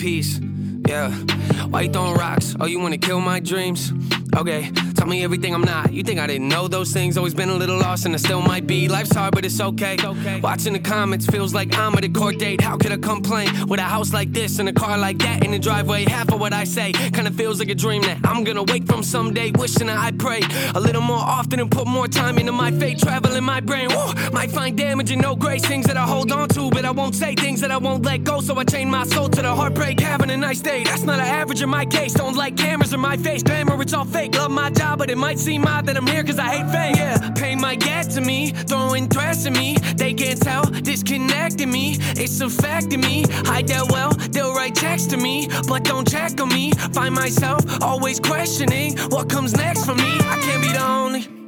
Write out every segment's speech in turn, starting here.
Peace. Yeah. Why you throwing rocks? Oh, you wanna kill my dreams? Okay, me everything I'm not. You think I didn't know those things? Always been a little lost and I still might be. Life's hard, but it's okay. okay. Watching the comments feels like I'm at a court date. How could I complain with a house like this and a car like that in the driveway? Half of what I say kinda feels like a dream that I'm gonna wake from someday. Wishing that I pray a little more often and put more time into my fate. Traveling my brain, Woo! might find damage and no grace. Things that I hold on to, but I won't say things that I won't let go. So I chain my soul to the heartbreak. Having a nice day, that's not an average in my case. Don't like cameras in my face, glamour, it's all fake. Love my job, but it might seem odd that I'm here cause I hate fame. Yeah, pay my gas to me, throwing threats at me. They can't tell, disconnecting me. It's a fact to me. Hide that well, they'll write checks to me, but don't check on me. Find myself always questioning what comes next for me. I can't be the only.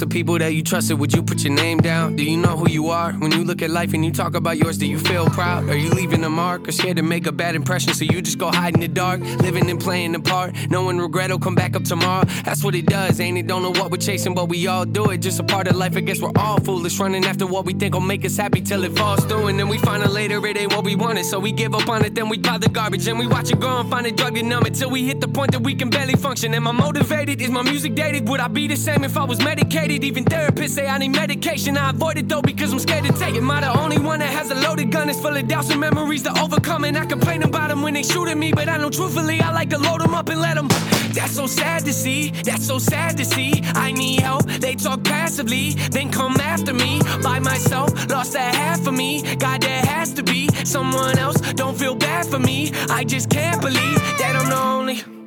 List of people that you trusted, would you put your name down? Do you know who you are? When you look at life and you talk about yours, do you feel proud? Are you leaving a mark or scared to make a bad impression? So you just go hide in the dark, living and playing the part. Knowing regret will come back up tomorrow. That's what it does, ain't it? Don't know what we're chasing, but we all do it. Just a part of life, I guess we're all foolish. Running after what we think will make us happy till it falls through. And then we find out later it ain't what we wanted. So we give up on it, then we pile the garbage. And we watch it grow and find a drug to numb it till we hit the point that we can barely function. Am I motivated? Is my music dated? Would I be the same if I was medicated. Even therapists say I need medication. I avoid it though because I'm scared to take it. Am I the only one that has a loaded gun? It's full of doubts and memories to overcome. And I complain about them when they shoot at me. But I know truthfully, I like to load them up and let them. That's so sad to see. That's so sad to see. I need help. They talk passively, then come after me. By myself, lost that half of me. God, there has to be someone else. Don't feel bad for me. I just can't believe that I'm the only.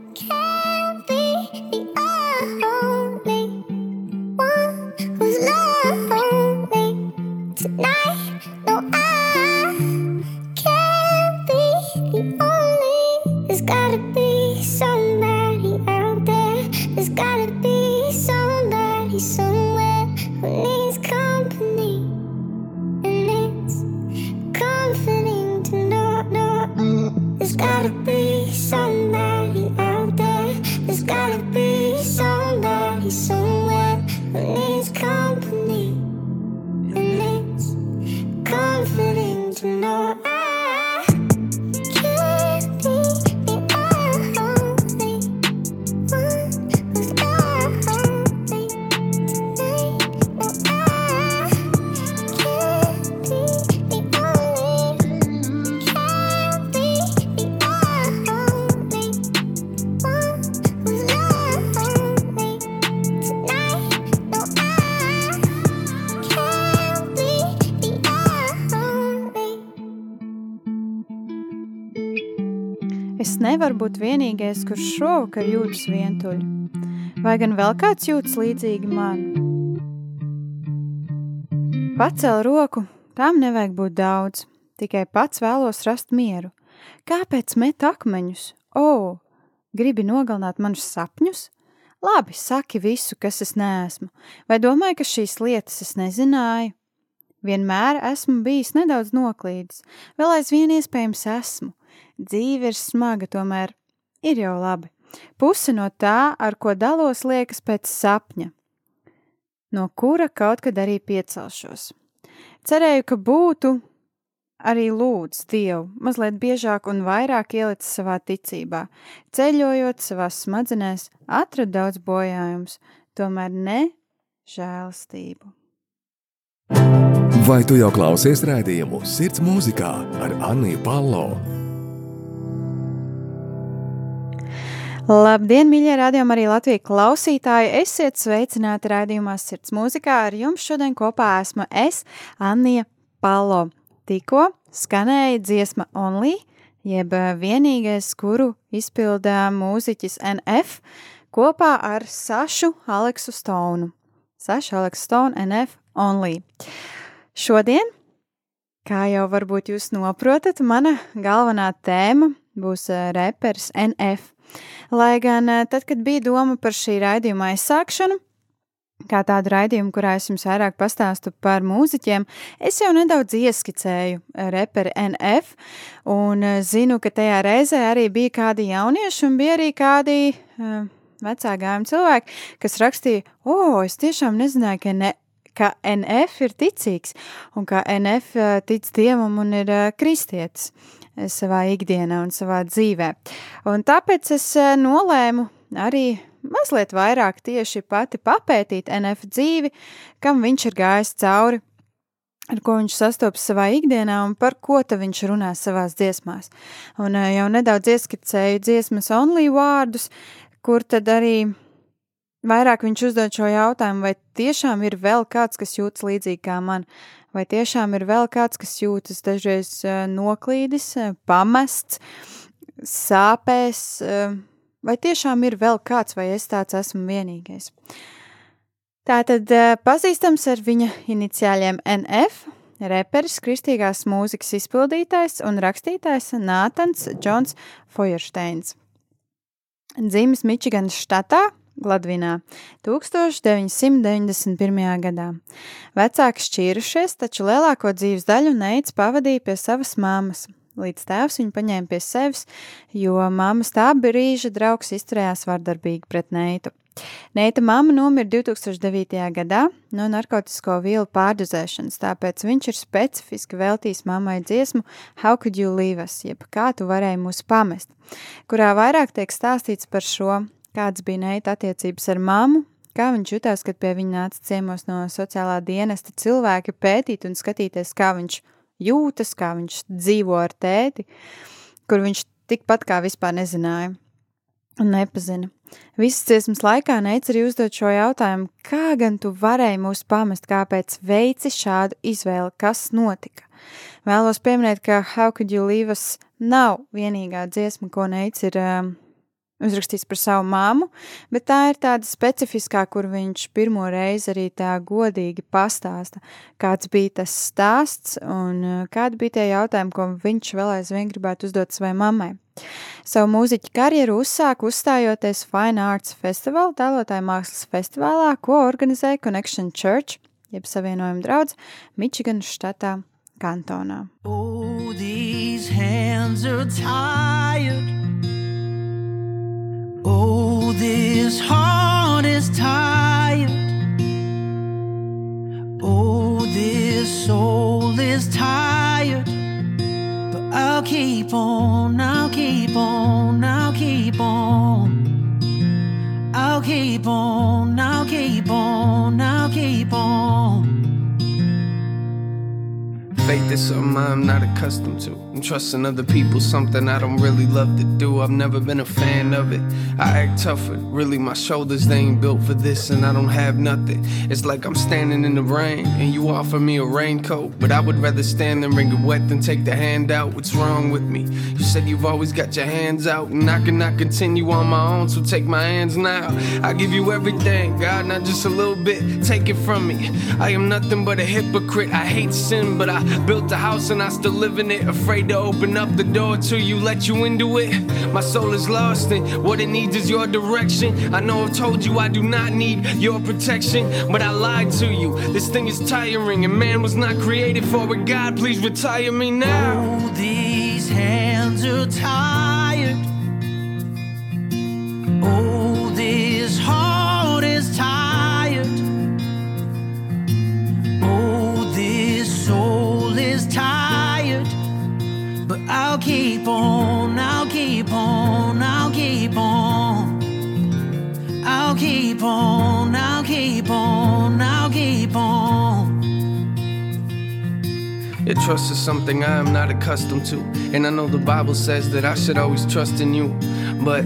Es nevaru būt vienīgais, kurš šovakar jūtas vientuļi. Vai gan vēl kāds jūtas līdzīgi man? Pacēl roku, tām nevajag būt daudz, tikai pats vēlos rast mieru. Kāpēc met akmeņus? O, gribi nogalināt manus sapņus? Labi, saki visu, kas es neesmu, vai domāju, ka šīs lietas es nezināju? Vienmēr esmu bijis nedaudz noklīdis, vēl aizvien iespējams esmu. Dzīve ir smaga, tomēr ir jau labi. Puse no tā, ar ko dalos, liekas pēc sapņa, no kura kaut kad arī piecelšos. Cerēju, ka būtu arī lūdzu Dievu mazliet biežāk un vairāk ielicis savā ticībā, ceļojot savās smadzenēs, atradu daudz bojājumus, tomēr ne žēlastību. Vai tu jau klausies rādījumu Sirds mūzikā ar Anniju Palo? Labdien, mīļie radījumi, arī Latvijas klausītāji! Esiet sveicināti raidījumā Sirds mūzikā. Ar jums šodien kopā esmu es, Anija Palo. Tikko skanēja dziesma Only, jeb vienīgais, kuru izpildā mūziķis NF kopā ar Sašu Aleksu Stonu. Saša Aleksu Stone NF Only. Šodien, kā jau varbūt jūs noprotat, mana galvenā tēma būs reperis NF. Lai gan eh, tad, kad bija doma par šī raidījuma aizsākšanu, kā tādu raidījumu, kurā es jums vairāk pastāstu par mūziķiem, es jau nedaudz ieskicēju eh, reperi NF, un eh, zinu, ka tajā reizē arī bija kādi jaunieši un bija arī kādi uh, vecā gājuma cilvēki, kas rakstīja, o, oh, es tiešām nezināju, ka ne, ka NF ir ticīgs un ka NF tic dievam un ir kristietis savā ikdienā un savā dzīvē. Un tāpēc es eh, nolēmu arī mazliet vairāk tieši pati papētīt NF dzīvi, kam viņš ir gājis cauri, ar ko viņš sastopas savā ikdienā un par ko viņš runā savās dziesmās. Un eh, jau nedaudz ieskicēju dziesmas only vārdus, kur tad arī vairāk viņš uzdod šo jautājumu, vai tiešām ir vēl kāds, kas jūtas līdzīgi kā man, Vai tiešām ir vēl kāds, kas jūtas dažreiz noklīdis, pamests, sāpēs, vai tiešām ir vēl kāds, vai es tāds esmu vienīgais? Tātad pazīstams ar viņa iniciāļiem NF, reperis, kristīgās mūzikas izpildītājs un rakstītājs Nātans Džons Fojersteins. Dzimis Mičiganas štatā Gladvinā 1991. gadā. Vecāki šķīrušies, taču lielāko dzīves daļu Neits pavadīja pie savas mammas, līdz tēvs viņu paņēma pie sevis, jo mammas tā brīža draugs izturējās vardarbīgi pret Neitu. Neita mamma nomira 2009. gadā no narkotisko vielu pārdozēšanas, tāpēc viņš ir specifiski veltījis mammai dziesmu How Could You Leave Us, jeb kā tu varēji mūs pamest, kurā vairāk tiek stāstīts par šo kādas bija Neita attiecības ar mammu, kā viņš jutās, kad pie viņa nāca ciemos no sociālā dienesta cilvēki pētīt un skatīties, kā viņš jūtas, kā viņš dzīvo ar tēti, kur viņš tikpat kā vispār nezināja un nepazina. Visas dziesmas laikā Neic arī uzdot šo jautājumu, kā gan tu varēji mūs pamest, kāpēc veici šādu izvēli, kas notika. Vēlos pieminēt, ka How Could You Leave Us nav vienīgā dziesma, ko Neic ir um, uzrakstīts par savu māmu, bet tā ir tāda specifiskā, kur viņš pirmo reizi arī tā godīgi pastāsta, kāds bija tas stāsts un uh, kādi bija tie jautājumi, ko viņš vēl aizvien gribētu uzdot savai mammai. Savu mūziķu karjeru uzsāk uzstājoties Fine Arts Festival, tēlotāju mākslas festivālā, ko organizēja Connection Church, jeb savienojuma draudz, Mičiganas štatā kantonā. Oh, Oh, this heart is tired. Oh, this soul is tired. But I'll keep on, I'll keep on, I'll keep on. I'll keep on, I'll keep on, I'll keep on. Faith is something I'm not accustomed to. Trusting other people, something I don't really love to do. I've never been a fan of it. I act tougher, really, my shoulders, they ain't built for this, and I don't have nothing. It's like I'm standing in the rain, and you offer me a raincoat. But I would rather stand and get wet than take the hand out. What's wrong with me? You said you've always got your hands out, and I cannot continue on my own, so take my hands now. I give you everything, God, not just a little bit. Take it from me. I am nothing but a hypocrite. I hate sin, but I Built a house and I still live in it. Afraid to open up the door to you let you into it. My soul is lost and what it needs is your direction. I know I've told you I do not need your protection, but I lied to you. This thing is tiring and man was not created for it. God, please retire me now. Oh, these hands are tired. I'll keep on, I'll keep on, I'll keep on. I'll keep on, I'll keep on, I'll keep on. Your trust is something I am not accustomed to. And I know the Bible says that I should always trust in you. But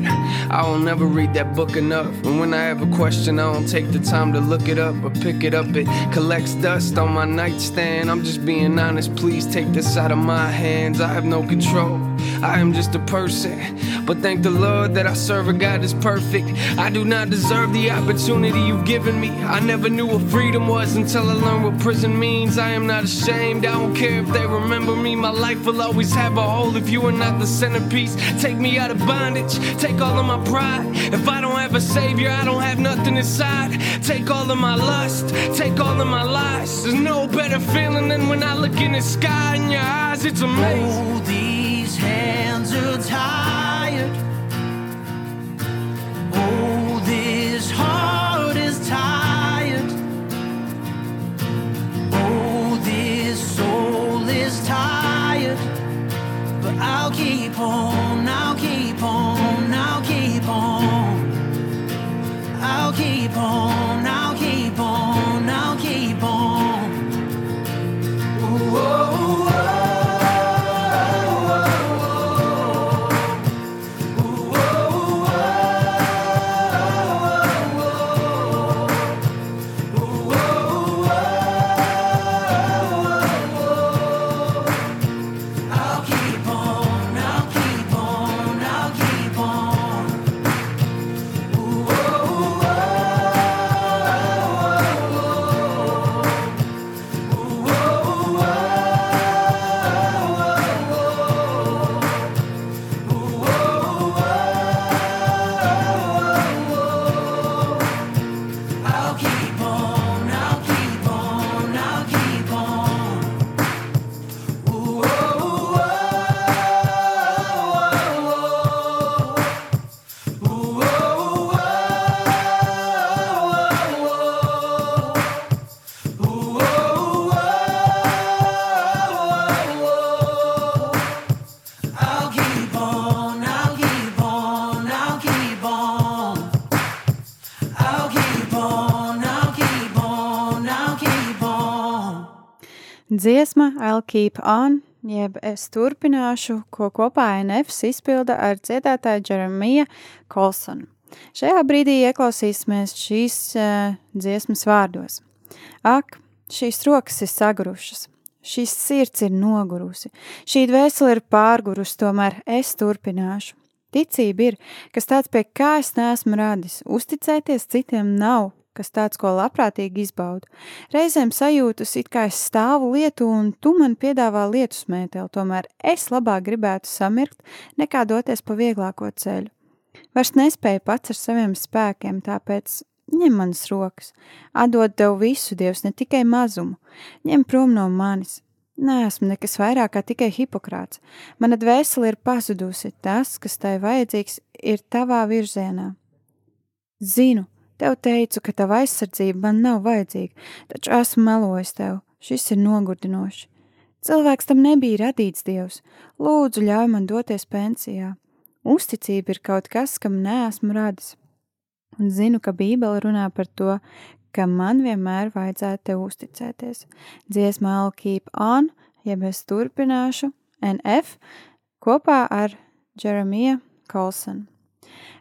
I will never read that book enough. And when I have a question, I don't take the time to look it up or pick it up. It collects dust on my nightstand. I'm just being honest. Please take this out of my hands. I have no control. I am just a person. But thank the Lord that I serve a God that's perfect. I do not deserve the opportunity you've given me. I never knew what freedom was until I learned what prison means. I am not ashamed. I don't care if they remember me. My life will always have a hole if you are not the centerpiece. Take me out of bondage. Take all of my pride. If I don't have a savior, I don't have nothing inside. Take all of my lust. Take all of my lies. There's no better feeling than when I look in the sky in your eyes. It's amazing. Hands are tired. Oh, this heart is tired. Oh, this soul is tired. But I'll keep on, I'll keep on, I'll keep on. I'll keep on, oh, I'll Dziesma I'll Keep On, jeb es turpināšu, ko kopā NFS izpilda ar dziedātāju Jeremiju Kolsonu. Šajā brīdī ieklausīsimies šīs uh, dziesmas vārdos. Ak, šīs rokas ir sagurušas, šīs sirds ir nogurusi, šī dvēsele ir pārgurusi, tomēr es turpināšu. Ticība ir, kas tāds pie kā es neesmu radis, uzticēties citiem nav, kas tāds, ko labprātīgi izbaudu. Reizēm sajūtas, it kā es stāvu lietu, un tu man piedāvā lietu smēteli, tomēr es labāk gribētu samirkt, nekā doties pa vieglāko ceļu. Vairs nespēju pats ar saviem spēkiem, tāpēc ņem manas rokas, atdod tev visu, Dievs, ne tikai mazumu, ņem prom no manis. Nē, esmu nekas vairāk kā tikai hipokrāts. Mana dvēsele ir pazudusi, tas, kas tai vajadzīgs, ir tavā virzienā. Zinu, tev teicu, ka tava aizsardzība man nav vajadzīga, taču esmu melojis tev, šis ir nogurdinoši. Cilvēks tam nebija radīts Dievs, lūdzu ļauj man doties pensijā. Uzticība ir kaut kas, kam neesmu radis. Un zinu, ka Bībele runā par to, ka man vienmēr vajadzētu te uzticēties. Dziesmā I'll keep on, jeb es turpināšu, NF, kopā ar Jeremiju Kolsonu.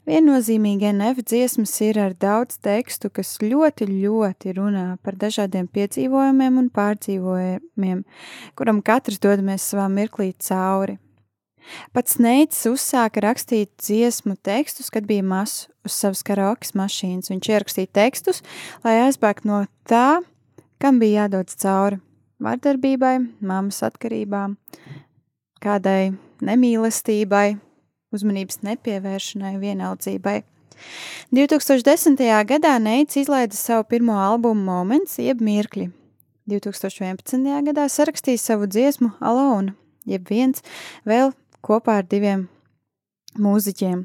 Viennozīmīgi NF dziesmas ir ar daudz tekstu, kas ļoti, ļoti runā par dažādiem piedzīvojumiem un pārdzīvojumiem, kuram katrs dodamies savā mirklī cauri. Pats Neits uzsāka rakstīt dziesmu tekstus, kad bija mazs uz savas karaokas mašīnas. Viņš ierakstīja tekstus, lai aizbēgtu no tā, kam bija jādodas cauri - vardarbībai, mammas atkarībām, kādai nemīlestībai, uzmanības nepievēršanai, vienaldzībai. 2010. gadā Neits izlaida savu pirmo albumu Moments, jeb Mirkļi. 2011. gadā sarakstīja savu dziesmu Alone, jeb viens vēl kopā ar diviem mūziķiem.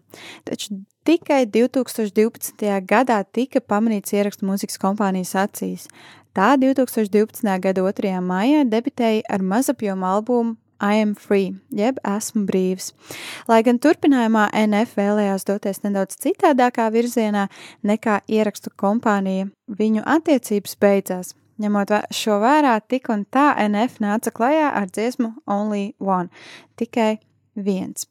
Taču tikai 2012. gadā tika pamanīts ierakstu mūzikas kompānijas acīs. Tā 2012. gada 2. maijā debitēja ar mazapjomu albumu I am free, jeb esmu brīvs. Lai gan turpinājumā NF vēlējās doties nedaudz citādākā virzienā nekā ierakstu kompānija, viņu attiecības beidzās. Ņemot šo vērā, tik un tā NF nāca klajā ar dziesmu Only One - tikai viens.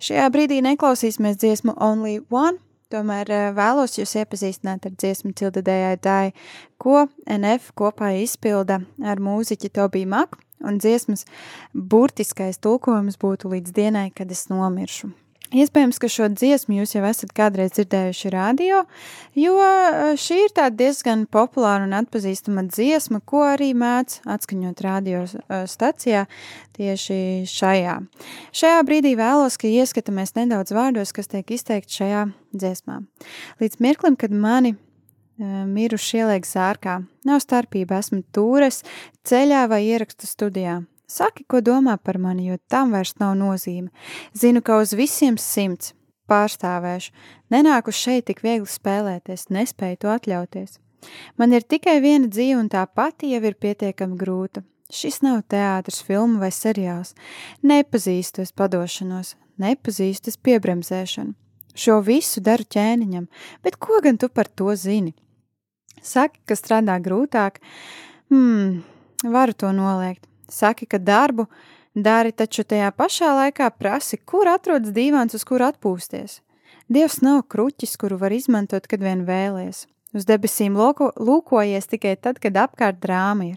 Šajā brīdī neklausīsimies dziesmu Only One, tomēr eh, vēlos jūs iepazīstināt ar dziesmu Cildedējai Dai, ko NF kopā izpilda ar mūziķi Tobiju Maku, un dziesmas burtiskais tulkojums būtu līdz dienai, kad es nomiršu. Iespējams, ka šo dziesmu jūs jau esat kādreiz dzirdējuši radio, jo eh, šī ir tāda diezgan populāra un atpazīstama dziesma, ko arī mēdz atskaņot radio eh, stacijā tieši šajā. Šajā brīdī vēlos, ka ieskatāmies nedaudz vārdos, kas tiek izteikti šajā dziesmā. Līdz mirklim, kad mani miruši ieliek zārkā, nav starpība, esmu tūres, ceļā vai ierakstu studijā. Saki, ko domā par mani, jo tam vairs nav nozīme. Zinu, ka uz visiem simts pārstāvēšu. Nenāku šeit tik viegli spēlēties, nespēju to atļauties. Man ir tikai viena dzīve, un tā pati jau ir pietiekami grūta. Šis nav teātris, filma vai seriāls. Nepazīstu es padošanos, nepazīstu es piebremzēšanu. Šo visu daru ķēniņam, bet ko gan tu par to zini? Saki, ka strādā grūtāk, hmm, varu to noliegt. Saki, ka darbu dari, taču tajā pašā laikā prasi, kur atrodas dīvāns, uz kur atpūsties. Dievs nav kruķis, kuru var izmantot, kad vien vēlies. Uz debesīm loko, lūkojies tikai tad, kad apkārt drāma ir,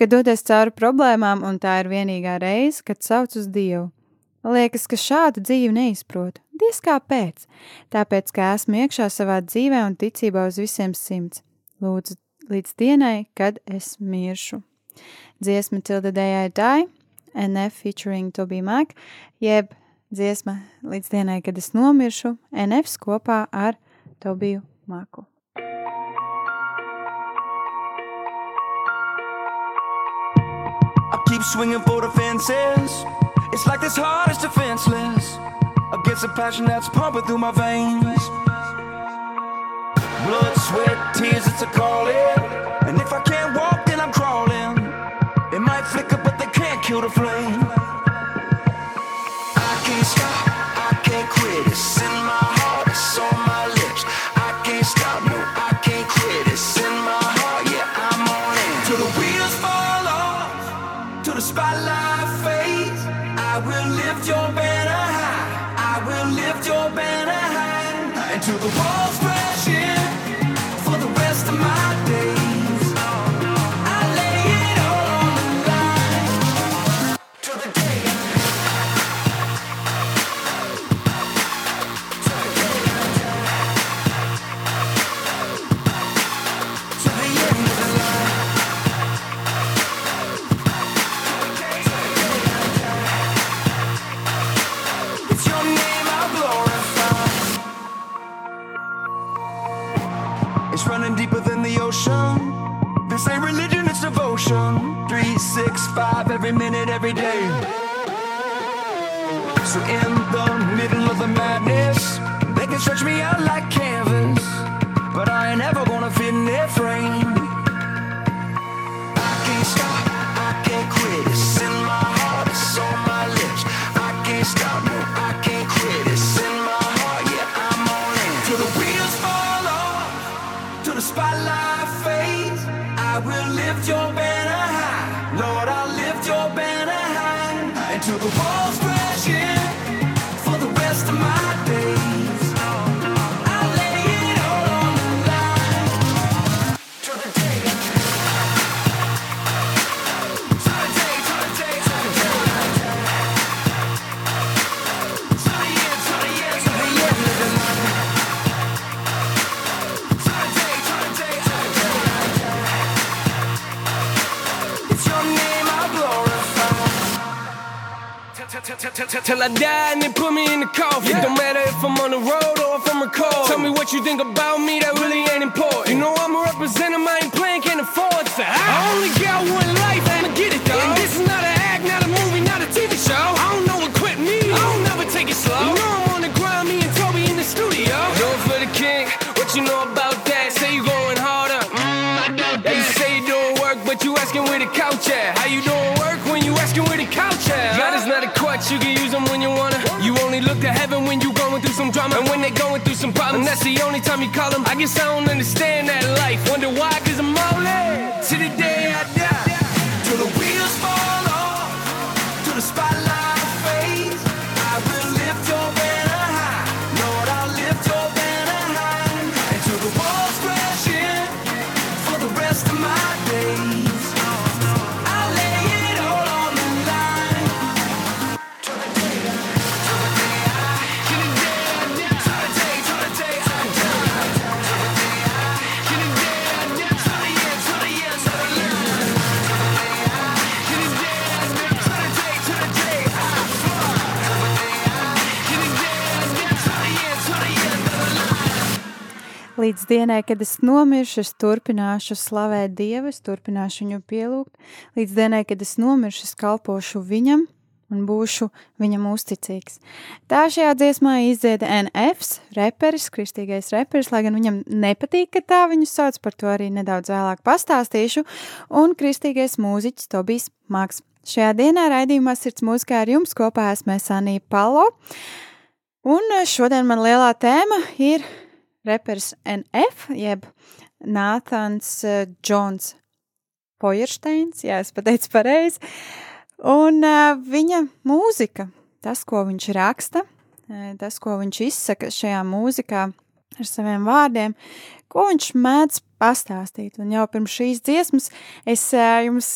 kad doties cauri problēmām, un tā ir vienīgā reize, kad sauc uz Dievu. Liekas, ka šādu dzīvi neizprotu. Diez kāpēc? Tāpēc, ka esmu iekšā savā dzīvē un ticībā uz visiem simts. Lūdzu, līdz dienai, kad es miršu dziesma Till the Day I Die, NF featuring Toby Mac, jeb dziesma līdz dienai, kad es nomiršu, NF kopā ar Tobiju Maku. I keep swinging for the fences. It's like this heart is defenseless against the passion that's pumping through my veins. Blood, sweat, tears, it's a calling. And if I can't walk, then I'm crawling. It might flicker, but they can't kill the flame. Five, every minute, every day. So in the middle of the madness, they can stretch me out like canvas, till the walls Till I die and they put me in the coffin. Don't matter if I'm on the road or if I'm recording. Tell me what you think about me, that really drama. And when they going through some problems, that's the only time you call them. I guess I don't understand that life. Wonder why, cause I'm all in. To the day I die. Līdz dienai, kad es nomiršu, es turpināšu slavēt Dievu, es turpināšu viņu pielūgt. Līdz dienai, kad es nomiršu, es kalpošu viņam un būšu viņam uzticīgs. Tā šajā dziesmā izdzieda NFs, reperis, kristīgais reperis, lai gan viņam nepatīk, ka tā viņu sauc, par to arī nedaudz vēlāk pastāstīšu, un kristīgais mūziķis Tobijs Maks. Šajā dienā raidījumā sirds mūzikā ar jums kopā esmu Sanija Palo, un šodien man lielā tēma ir reperis NF, jeb Nāthans Džons Pojersteins, jā, es pateicu pareizi, Un uh, viņa mūzika, tas, ko viņš raksta, tas, ko viņš izsaka šajā mūzikā ar saviem vārdiem, ko viņš mēdz pastāstīt. Un jau pirms šīs dziesmas es jums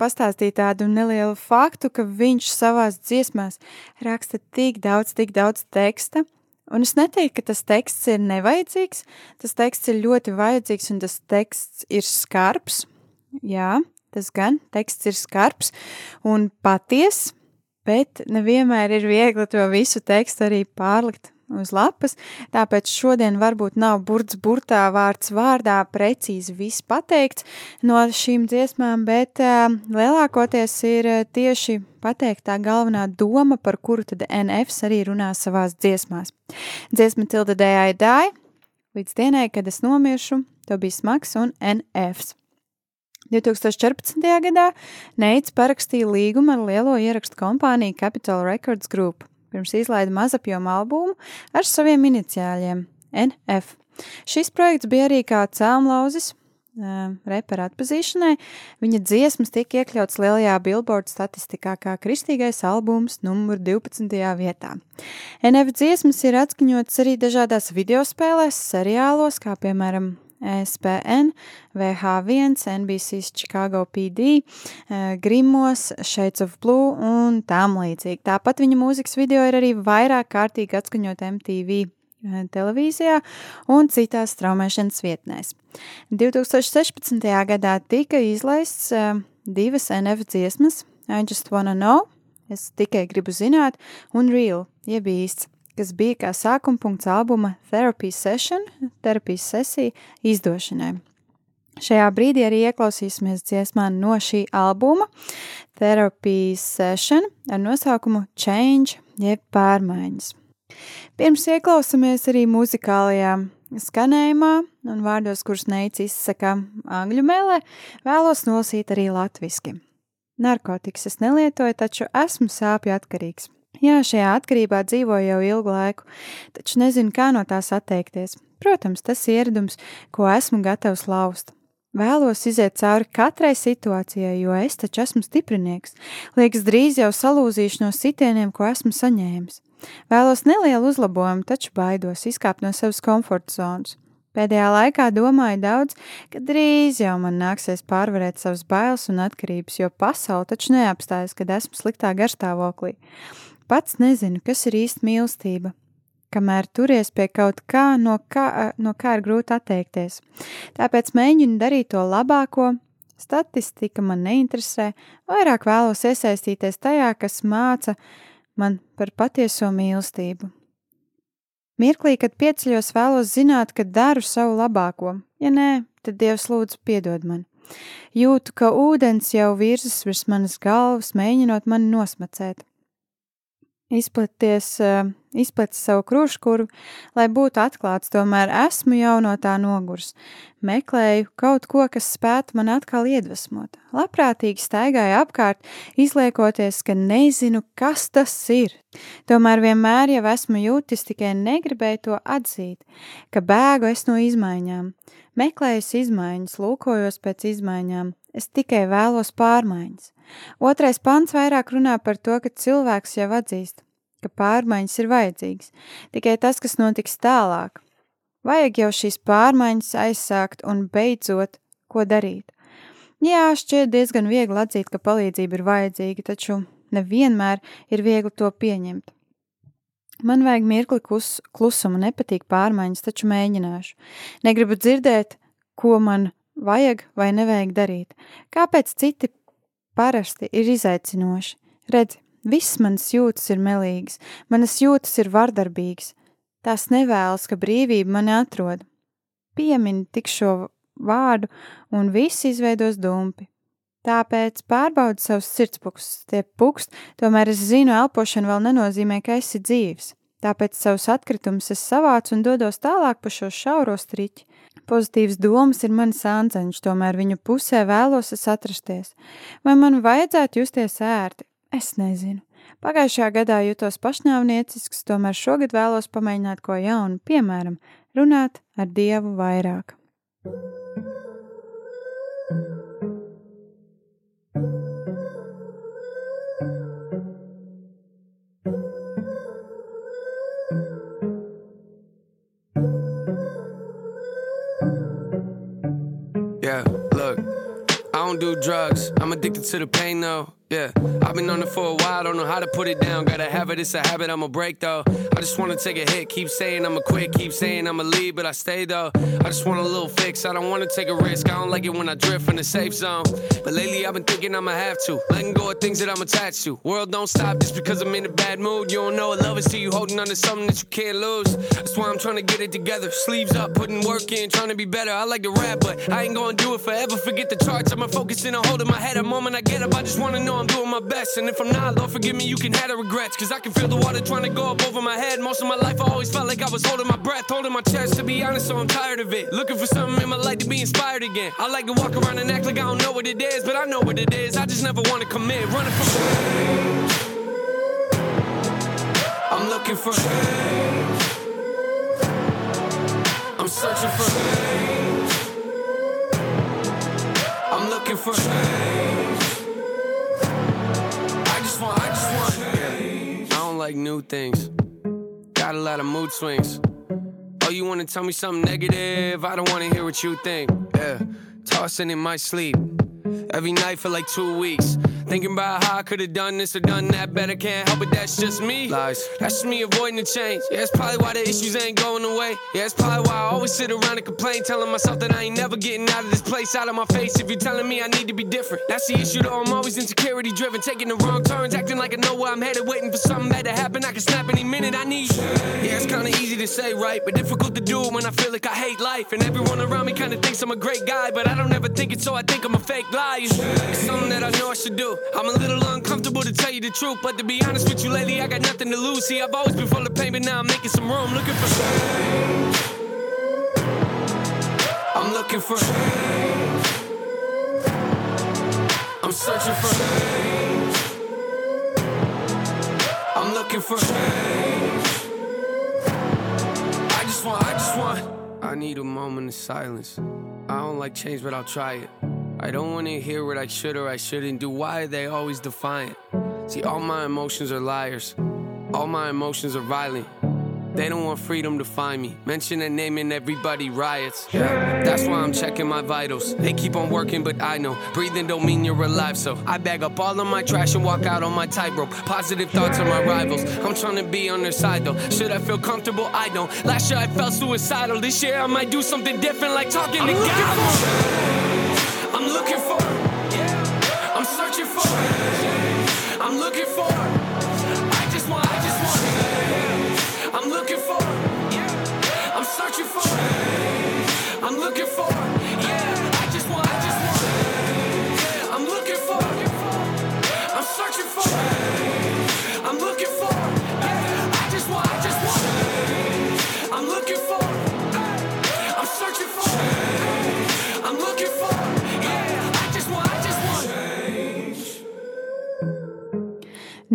pastāstīju tādu nelielu faktu, ka viņš savās dziesmās raksta tik daudz, tik daudz teksta. Un es neteiktu, ka tas teksts ir nevajadzīgs. Tas teksts ir ļoti vajadzīgs, un tas teksts ir skarbs. Jā, Tas gan teksts ir skarbs un patiess, bet nevienmēr ir viegli to visu tekstu arī pārlikt uz lapas, tāpēc šodien varbūt nav burts burtā vārds vārdā precīzi viss pateikts no šīm dziesmām, bet uh, lielākoties ir tieši pateiktā galvenā doma, par kuru tad NFs arī runā savās dziesmās. Dziesma Tilda Dējai Dai, līdz dienai, kad es nomiršu, to bija smags un NFs. 2014. gadā Neits parakstīja līgumu ar lielo ierakstu kompāniju Capital Records Group, pirms izlaida mazapjomu albumu ar saviem iniciāļiem - NF. Šis projekts bija arī kā cēlmlauzis uh, repera atpazīšanai. Viņa dziesmas tika iekļauts lielajā billboard statistikā kā kristīgais albums numur 12. vietā. NF dziesmas ir atskaņotas arī dažādās videospēlēs, seriālos, kā piemēram ESPN, VH1, NBC's Chicago PD, eh, Grimos, Shades of Blue un tam līdzīgi. Tāpat viņa mūzikas video ir arī vairāk kārtīgi atskaņot MTV eh, televīzijā un citās straumēšanas vietnēs. 2016. gadā tika izlaists uh, divas NF dziesmas – I Just Wanna Know, es tikai gribu zināt, un Real, jeb īsts kas bija kā sākuma punkts albuma Therapy Session, terapijas sesija izdošanai. Šajā brīdī arī ieklausīsimies dziesmā no šī albuma Therapy Session ar nosaukumu Change, jeb pārmaiņas. Pirms ieklausāmies arī muzikālajā skanējumā un vārdos, kurus neic izsaka angļu mēlē, vēlos nolasīt arī latviski. Narkotikas es nelietoju, taču esmu sāpju atkarīgs. Jā, šajā atkarībā dzīvoju jau ilgu laiku, taču nezinu, kā no tās atteikties. Protams, tas ir ieradums, ko esmu gatavs laust. Vēlos iziet cauri katrai situācijai, jo es taču esmu stiprinieks. Liekas, drīz jau salūzīšu no sitieniem, ko esmu saņēmis. Vēlos nelielu uzlabojumu, taču baidos izkāpt no savas komforta zonas. Pēdējā laikā domāju daudz, ka drīz jau man nāksies pārvarēt savas bailes un atkarības, jo pasaule taču neapstājas, kad esmu sliktā garstāvoklī. Pats nezinu, kas ir īsta mīlestība. Kamēr turies pie kaut kā, no kā, no kā ir grūti atteikties. Tāpēc mēģinu darīt to labāko. Statistika man neinteresē, vairāk vēlos iesaistīties tajā, kas māca man par patieso mīlestību. Mirklī, kad pieceļos, vēlos zināt, ka daru savu labāko. Ja nē, tad Dievs lūdzu piedod man. Jūtu, ka ūdens jau virzas virs manas galvas, mēģinot mani nosmacēt izplaties, eh, izplatis savu kruškuru, lai būtu atklāts, tomēr esmu jau no tā nogurs. Meklēju kaut ko, kas spētu man atkal iedvesmot. Labprātīgi staigāju apkārt, izliekoties, ka nezinu, kas tas ir. Tomēr vienmēr jau esmu jūtis, tikai negribēju to atzīt, ka bēgu es no izmaiņām. Meklējusi izmaiņas, lūkojos pēc izmaiņām, es tikai vēlos pārmaiņas. Otrais pants vairāk runā par to, ka cilvēks jau atzīst, ka pārmaiņas ir vajadzīgas, tikai tas, kas notiks tālāk. Vajag jau šīs pārmaiņas aizsākt un beidzot, ko darīt. Jā, šķiet diezgan viegli atzīt, ka palīdzība ir vajadzīga, taču nevienmēr ir viegli to pieņemt. Man vajag mirkli kus, klusuma, nepatīk pārmaiņas, taču mēģināšu. Negribu dzirdēt, ko man vajag vai nevajag darīt. Kāpēc citi parasti ir izaicinoši. Redz, viss manas jūtas ir melīgas, manas jūtas ir vardarbīgas. Tās nevēlas, ka brīvība mani atrod. piemin tik šo vārdu, un viss izveidos dumpi. Tāpēc pārbaudi savus sirdspūkstus, tie pukst, tomēr es zinu, elpošana vēl nenozīmē, ka esi dzīves. Tāpēc savus atkritumus es savācu un dodos tālāk pa šo šauro striķi. Pozitīvas domas ir mans sānceņš, tomēr viņu pusē vēlos es atrasties. Vai man vajadzētu justies ērti? Es nezinu. Pagājušajā gadā jutos pašnāvniecisks, tomēr šogad vēlos pamēģināt ko jaunu, piemēram, runāt ar Dievu vairāk. Yeah, look, I don't do drugs. I'm addicted to the pain though. Yeah, I've been on it for a while, don't know how to put it down. Gotta have it, it's a habit, I'ma break though. I just wanna take a hit, keep saying I'ma quit, keep saying I'ma leave, but I stay though. I just want a little fix, I don't wanna take a risk. I don't like it when I drift from the safe zone. But lately I've been thinking I'ma have to, letting go of things that I'm attached to. World don't stop just because I'm in a bad mood. You don't know what love is till you holding on to something that you can't lose. That's why I'm trying to get it together. Sleeves up, putting work in, trying to be better. I like to rap, but I ain't gonna do it forever. Forget the charts, I'ma focus in on holding my head. A moment I get up, I just wanna know I'm doing my best. And if I'm not, Lord, forgive me, you can have the regrets. Cause I can feel the water trying to go up over my head. Most of my life, I always felt like I was holding my breath, holding my chest. To be honest, so I'm tired of it. Looking for something in my life to be inspired again. I like to walk around and act like I don't know what it is, but I know what it is. I just never wanna commit. Running from change. I'm looking for change. I'm searching for change. I'm looking for change. Like new things. Got a lot of mood swings. Oh, you wanna tell me something negative? I don't wanna hear what you think. Yeah, tossing in my sleep. Every night for like two weeks. Thinking about how I could have done this or done that better. Can't help it, that's just me. Lies. That's just me avoiding the change. Yeah, that's probably why the issues ain't going away. Yeah, that's probably why I always sit around and complain, telling myself that I ain't never getting out of this place, out of my face. If you're telling me I need to be different, that's the issue though. I'm always insecurity driven, taking the wrong turns, acting like I know where I'm headed, waiting for something bad to happen. I can snap any minute I need. Yeah, it's kinda easy to say, right? But difficult to do when I feel like I hate life. And everyone around me kinda thinks I'm a great guy, but I don't ever think it, so I think I'm a fake liar. It's something that I know I should do. I'm a little uncomfortable to tell you the truth, but to be honest with you, lately I got nothing to lose. See, I've always been full of pain, but now I'm making some room, looking for change. I'm looking for change. I'm searching for change. I'm looking for change. I just want, I just want. I need a moment of silence. I don't like change, but I'll try it. I don't want to hear what I should or I shouldn't do. Why are they always defiant? See, all my emotions are liars. All my emotions are violent. They don't want freedom to find me. Mention a name and everybody riots. That's why I'm checking my vitals. They keep on working, but I know breathing don't mean you're alive. So I bag up all of my trash and walk out on my tightrope. Positive thoughts on my rivals. I'm trying to be on their side though. Should I feel comfortable? I don't. Last year I felt suicidal. This year I might do something different, like talking to God. I'm looking for. I'm searching for. I'm looking for. I just want. I just want. I'm looking for. I'm searching for. I'm looking for.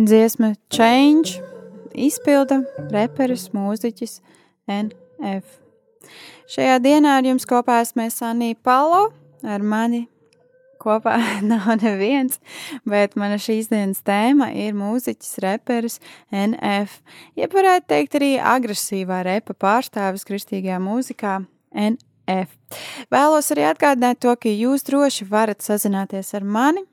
Dziesma Change izpilda reperis, mūziķis NF. Šajā dienā ar jums kopā esmu Sanija Palo, ar mani kopā nav neviens, bet mana šīs dienas tēma ir mūziķis, reperis NF. Ja varētu teikt arī agresīvā repa pārstāvis kristīgajā mūzikā NF. Vēlos arī atgādināt to, ka jūs droši varat sazināties ar mani,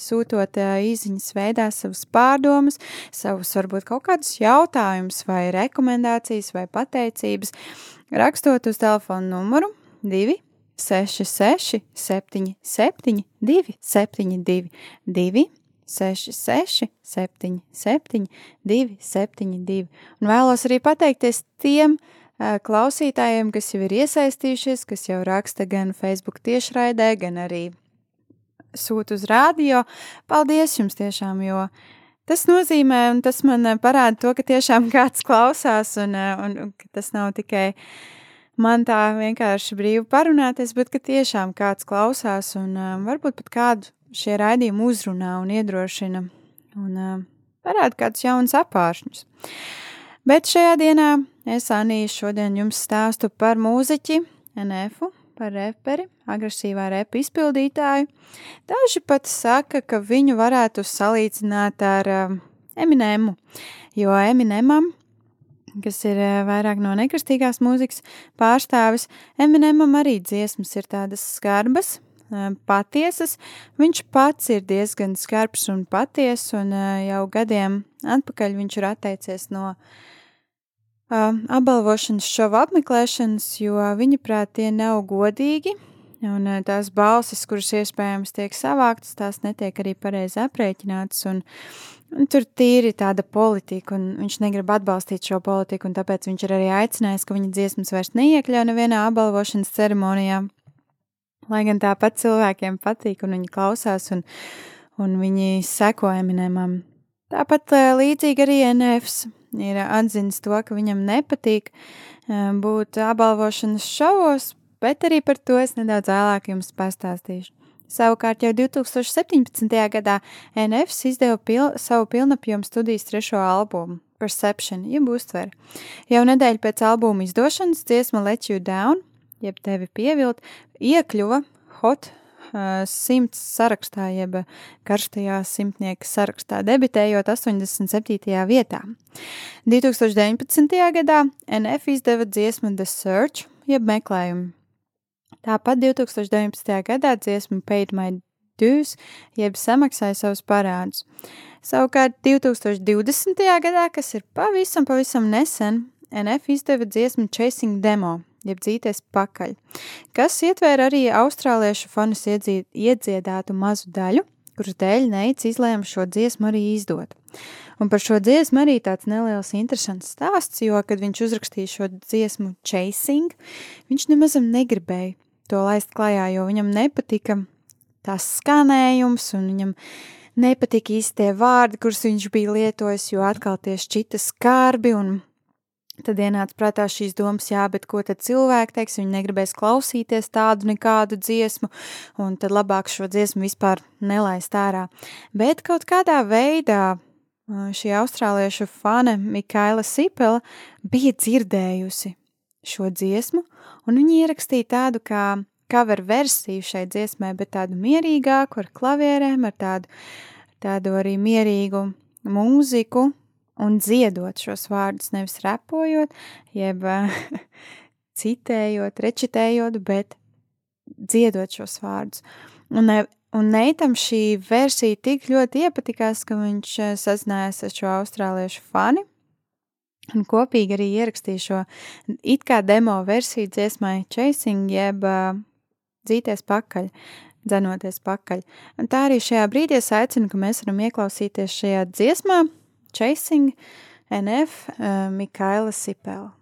sūtot īsiņas veidā savus pārdomas, savus varbūt kaut kādus jautājumus vai rekomendācijas vai pateicības, rakstot uz telefonu numuru 2 66 77 272 2 66 77 272 un vēlos arī pateikties tiem klausītājiem, kas jau ir iesaistījušies, kas jau raksta gan Facebook tiešraidē, gan arī sūta uz rādio. Paldies jums tiešām, jo tas nozīmē, un tas man ā, parāda to, ka tiešām kāds klausās, un, ā, un, un ka tas nav tikai man tā vienkārši brīvi parunāties, bet ka tiešām kāds klausās, un ā, varbūt pat kādu šie raidījumi uzrunā un iedrošina, un ā, parāda kādus jaunus apāršņus. Bet šajā dienā es Anī šodien jums stāstu par mūziķi NF, par reperi, agresīvā repa izpildītāju. Daži pat saka, ka viņu varētu salīdzināt ar um, Eminemu, jo Eminemam, kas ir uh, vairāk no nekristīgās mūzikas pārstāvis, Eminemam arī dziesmas ir tādas skarbas, um, patiesas. Viņš pats ir diezgan skarbs un patiess, un uh, jau gadiem atpakaļ viņš ir atteicies no uh, apbalvošanas šovu apmeklēšanas, jo viņa prāt tie nav godīgi, un tās balsis, kuras iespējams tiek savāktas, tās netiek arī pareizi aprēķinātas, un, un tur tīri tāda politika, un viņš negrib atbalstīt šo politiku, un tāpēc viņš ir arī aicinājis, ka viņa dziesmas vairs neiekļauj nevienā apbalvošanas ceremonijā, lai gan tāpat cilvēkiem patīk, un viņi klausās, un, un viņi seko Eminemam. Tāpat līdzīgi arī NFs ir atzinis to, ka viņam nepatīk būt apbalvošanas šovos, bet arī par to es nedaudz vēlāk jums pastāstīšu. Savukārt jau 2017. gadā NFs izdeva pil savu pilnapjomu studijas trešo albumu Perception, jeb uztveri. Jau nedēļu pēc albuma izdošanas dziesma Let You Down, jeb tevi pievilt, iekļuva Hot simts sarakstā, jeb karstajā simtnieka sarakstā, debitējot 87. vietā. 2019. gadā NF izdeva dziesmu The Search, jeb meklējumu. Tāpat 2019. gadā dziesmu Paid My Dues, jeb samaksāja savus parādus. Savukārt 2020. gadā, kas ir pavisam, pavisam nesen, NF izdeva dziesmu Chasing Demo, jeb dzīties pakaļ, kas ietvēra arī austrāliešu iedzied, iedziedātu mazu daļu, kuras dēļ Neits izlēma šo dziesmu arī izdot. Un par šo dziesmu arī tāds neliels interesants stāsts, jo, kad viņš uzrakstīja šo dziesmu Chasing, viņš nemazam negribēja to laist klajā, jo viņam nepatika tās skanējums un viņam nepatika īsti tie vārdi, kurus viņš bija lietojis, jo atkal tie šķita skarbi un Tad ienāca prātā šīs domas, jā, bet ko tad cilvēki teiks, viņi negribēs klausīties tādu nekādu dziesmu, un tad labāk šo dziesmu vispār nelaist ārā. Bet kaut kādā veidā šī austrāliešu fane Mikaila Sipela bija dzirdējusi šo dziesmu, un viņa ierakstīja tādu kā cover versiju šai dziesmai, bet tādu mierīgāku ar klavierēm, ar tādu, tādu arī mierīgu mūziku, un dziedot šos vārdus, nevis repojot, jeb citējot, rečitējot, bet dziedot šos vārdus. Un, un Neitam šī versija tik ļoti iepatikās, ka viņš eh, sazinājās ar šo austrāliešu fani un kopīgi arī ierakstīja šo it kā demo versiju dziesmai Chasing, jeb uh, dzīties pakaļ, dzenoties pakaļ. Un tā arī šajā brīdī es aicinu, ka mēs varam ieklausīties šajā dziesmā, Chasing NF, uh, Mikaela Sipel.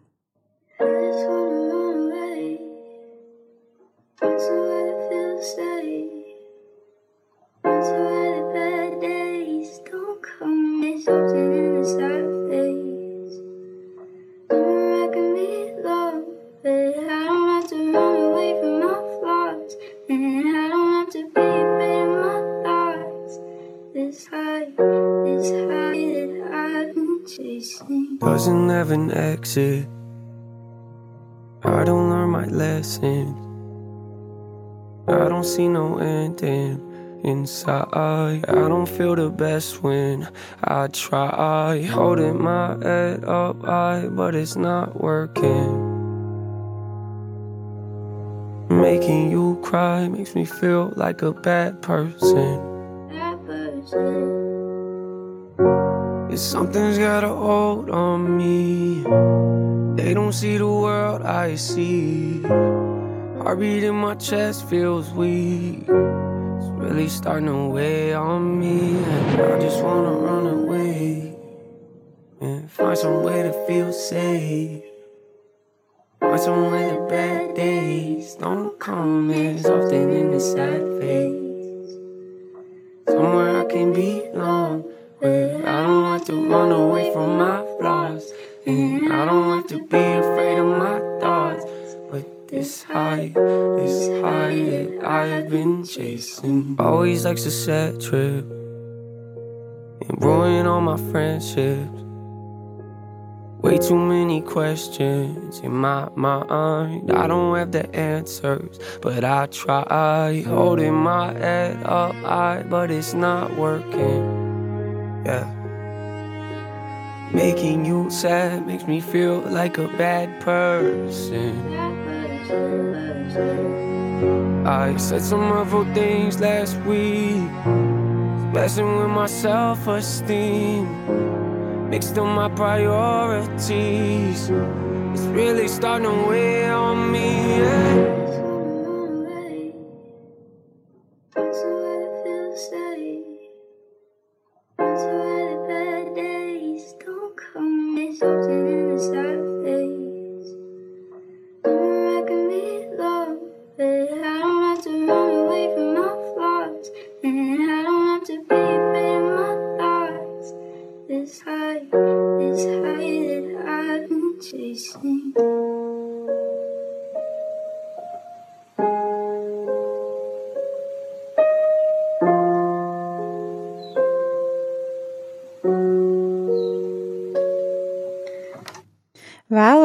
Doesn't have an exit. I don't learn my lessons. I don't see no ending inside. I don't feel the best when I try. Holding my head up high, but it's not working. Making you cry makes me feel like a bad person. That person. Something's got a hold on me. They don't see the world I see. Heartbeat in my chest feels weak. It's really starting to weigh on me. And I just wanna run away and find some way to feel safe. Watching when the bad days don't come as often in the sad phase. Somewhere I can belong, To run away from my flaws, and I don't have to be afraid of my thoughts. But this high, this high that I have been chasing, always likes to set trip and ruin all my friendships. Way too many questions in my mind. I don't have the answers, but I try. Holding my head up high, but it's not working. Yeah. Making you sad makes me feel like a bad person. I said some awful things last week, messing with my self esteem mixed up my priorities. It's really starting to weigh on me. Yeah.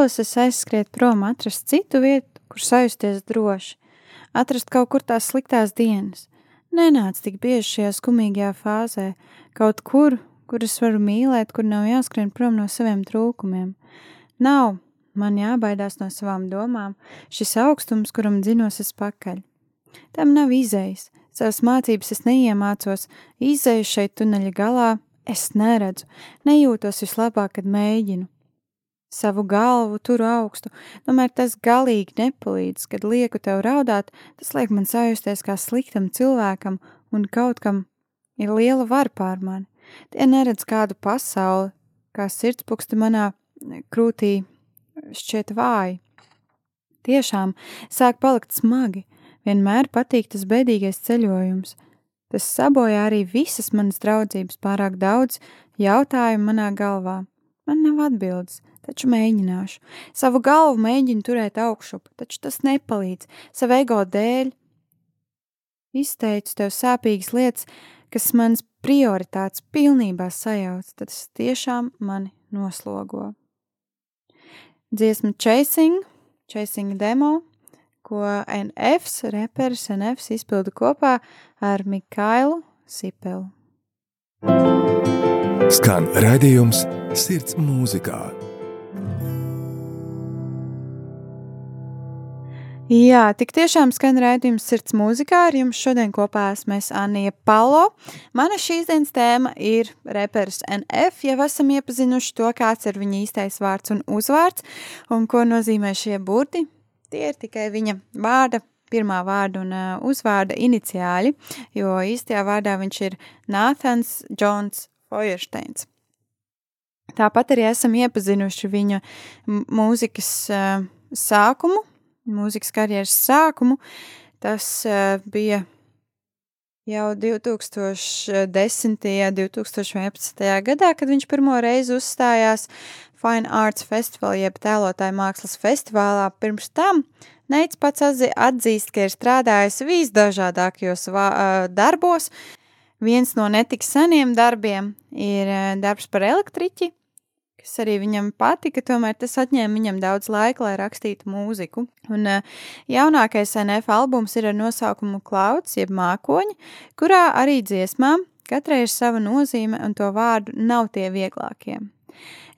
Vēlos es aizskriet prom, atrast citu vietu, kur sajusties droši, atrast kaut kur tās sliktās dienas. Nenāc tik bieži šajā skumīgajā fāzē, kaut kur, kur es varu mīlēt, kur nav jāskrien prom no saviem trūkumiem. Nav man jābaidās no savām domām, šis augstums, kuram dzinos es pakaļ. Tam nav izējas, savas mācības es neiemācos, izēju šeit tuneļa galā, es neredzu, nejūtos vislabāk, kad mēģinu. Savu galvu turu augstu, tomēr tas galīgi nepalīdz, kad lieku tev raudāt, tas liek man sajusties kā sliktam cilvēkam un kaut kam ir liela vara pār mani. Tie neredz kādu pasauli, kā sirdspuksti manā krūtī šķiet vāji. Tiešām sāk palikt smagi, vienmēr patīk tas bēdīgais ceļojums. Tas sabojā arī visas manas draudzības pārāk daudz jautājumu manā galvā. Man nav atbildes, taču mēģināšu. Savu galvu mēģinu turēt augšup, taču tas nepalīdz. Savu ego dēļ izteicu tev sāpīgas lietas, kas mans prioritātes pilnībā sajauc, tas tiešām mani noslogo. Dziesma Chasing, Chasing demo, ko NFs, reperis NFs izpilda kopā ar Mikailu Sipelu. Skan raidījums Sirds mūzikā. Jā, tik tiešām skan raidījums sirds mūzikā. Ar jums šodien kopā esmu es Anija Palo. Mana šīs dienas tēma ir reperis NF. Jau esam iepazinuši to, kāds ir viņa īstais vārds un uzvārds, un ko nozīmē šie burti. Tie ir tikai viņa vārda, pirmā vārda un uh, uzvārda iniciāļi, jo īstajā vārdā viņš ir Nāthans Džons Feuersteins. Tāpat arī esam iepazinuši viņa mūzikas uh, sākumu, mūzikas karjeras sākumu. Tas uh, bija jau 2010. un 2011. gadā, kad viņš pirmo reizi uzstājās Fine Arts Festival, jeb tēlotāju mākslas festivālā. Pirms tam Neits pats atzīst, ka ir strādājis visdažādākajos uh, darbos. Viens no netik seniem darbiem ir uh, darbs par elektriķi, kas arī viņam patika, tomēr tas atņēma viņam daudz laika, lai rakstītu mūziku. Un uh, jaunākais NF albums ir ar nosaukumu Clouds, jeb mākoņi, kurā arī dziesmām katrai ir sava nozīme un to vārdu nav tie vieglākie.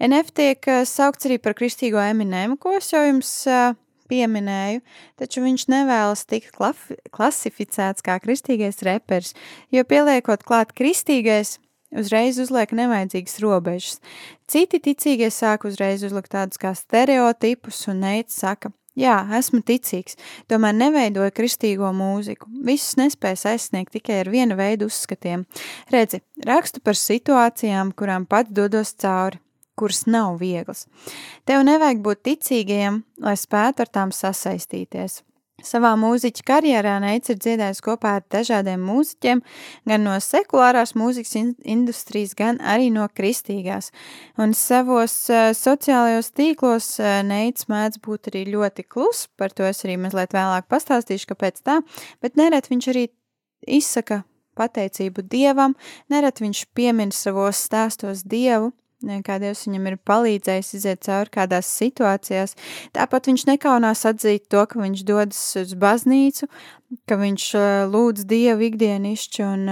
NF tiek uh, saukts arī par kristīgo Eminēmu, ko es jau jums uh, pieminēju, taču viņš nevēlas tikt klasificēts kā kristīgais reperis, jo pieliekot klāt kristīgais, uzreiz uzliek nevajadzīgas robežas. Citi ticīgie sāk uzreiz uzlikt tādus kā stereotipus, un Neits saka, jā, esmu ticīgs, tomēr neveidoju kristīgo mūziku. Visus nespējas aizsniegt tikai ar viena veidu uzskatiem. Redzi, rakstu par situācijām, kurām pats dodos cauri. kuras nav vieglas. Tev nevajag būt ticīgajam, lai spētu ar tām sasaistīties. Savā mūziķa karjerā Neits ir dziedājis kopā ar dažādiem mūziķiem, gan no sekulārās mūzikas in industrijas, gan arī no kristīgās. Un savos uh, sociālajos tīklos uh, Neits mēdz būt arī ļoti klus, par to es arī mazliet vēlāk pastāstīšu, kāpēc tā, bet neret viņš arī izsaka pateicību Dievam, neret viņš piemin savos stāstos Dievu, kā Dievs viņam ir palīdzējis iziet cauri kādās situācijās. Tāpat viņš nekaunās atzīt to, ka viņš dodas uz baznīcu, ka viņš lūdz Dievu ikdienišķi un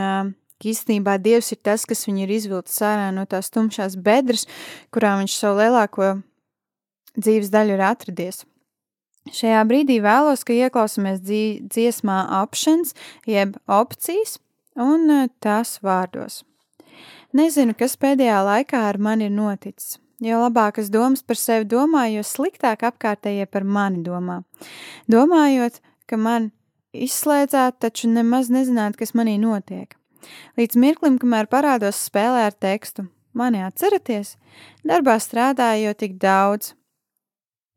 ka īstenībā Dievs ir tas, kas viņu ir izvilcis ārā no tās tumšās bedres, kurā viņš savu lielāko dzīves daļu ir atradies. Šajā brīdī vēlos, ka ieklausāmies dziesmā options, jeb opcijas, un tās vārdos. Nezinu, kas pēdējā laikā ar mani ir noticis. Jo labākas domas par sevi domāju, jo sliktāk apkārtējie par mani domā. Domājot, ka man izslēdzāt, taču nemaz nezināt, kas manī notiek. Līdz mirklim, kamēr parādos spēlē ar tekstu, mani atceraties, darbā strādāju tik daudz,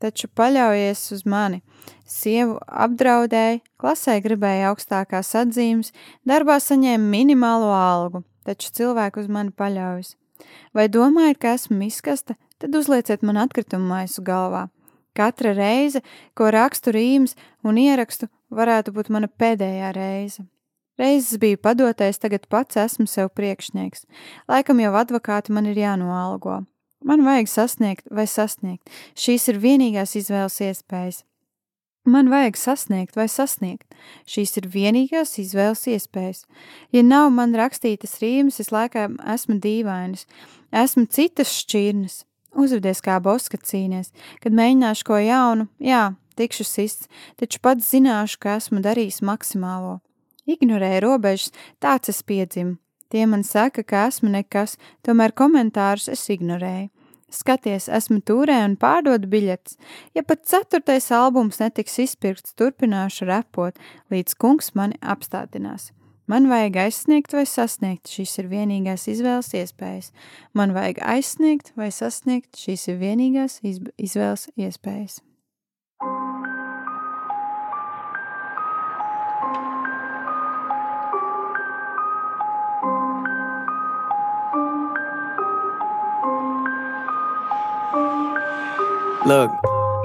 taču paļaujies uz mani. Sievu apdraudēja, klasē gribēja augstākās atzīmes, darbā saņēma minimālo algu taču cilvēki uz mani paļaujas. Vai domājat, ka esmu izkasta, tad uzlieciet man atkritumu maisu galvā. Katra reize, ko rakstu rīmes un ierakstu, varētu būt mana pēdējā reize. Reizes biju padotais, tagad pats esmu sev priekšnieks. Laikam jau advokāti man ir jānoalgo. Man vajag sasniegt vai sasniegt. Šīs ir vienīgās izvēles iespējas. Man vajag sasniegt vai sasniegt. Šīs ir vienīgās izvēles iespējas. Ja nav man rakstītas rīmas, es laikam esmu dīvainis, esmu citas šķirnes. Uzvedies kā boska cīnies, kad mēģināšu ko jaunu, jā, tikšu sists, taču pats zināšu, ka esmu darījis maksimālo. Ignorēju robežas, tāds es piedzimu. Tie man saka, ka esmu nekas, tomēr komentārus es ignorēju. Skaties, esmu turē un pārdodu biļetes. Ja pat ceturtais albums netiks izpirkts, turpināšu repot, līdz kungs mani apstādinās. Man vajag aizsniegt vai sasniegt, šīs ir vienīgās izvēles iespējas. Man vajag aizsniegt vai sasniegt, šīs ir vienīgās izvēles iespējas. Look,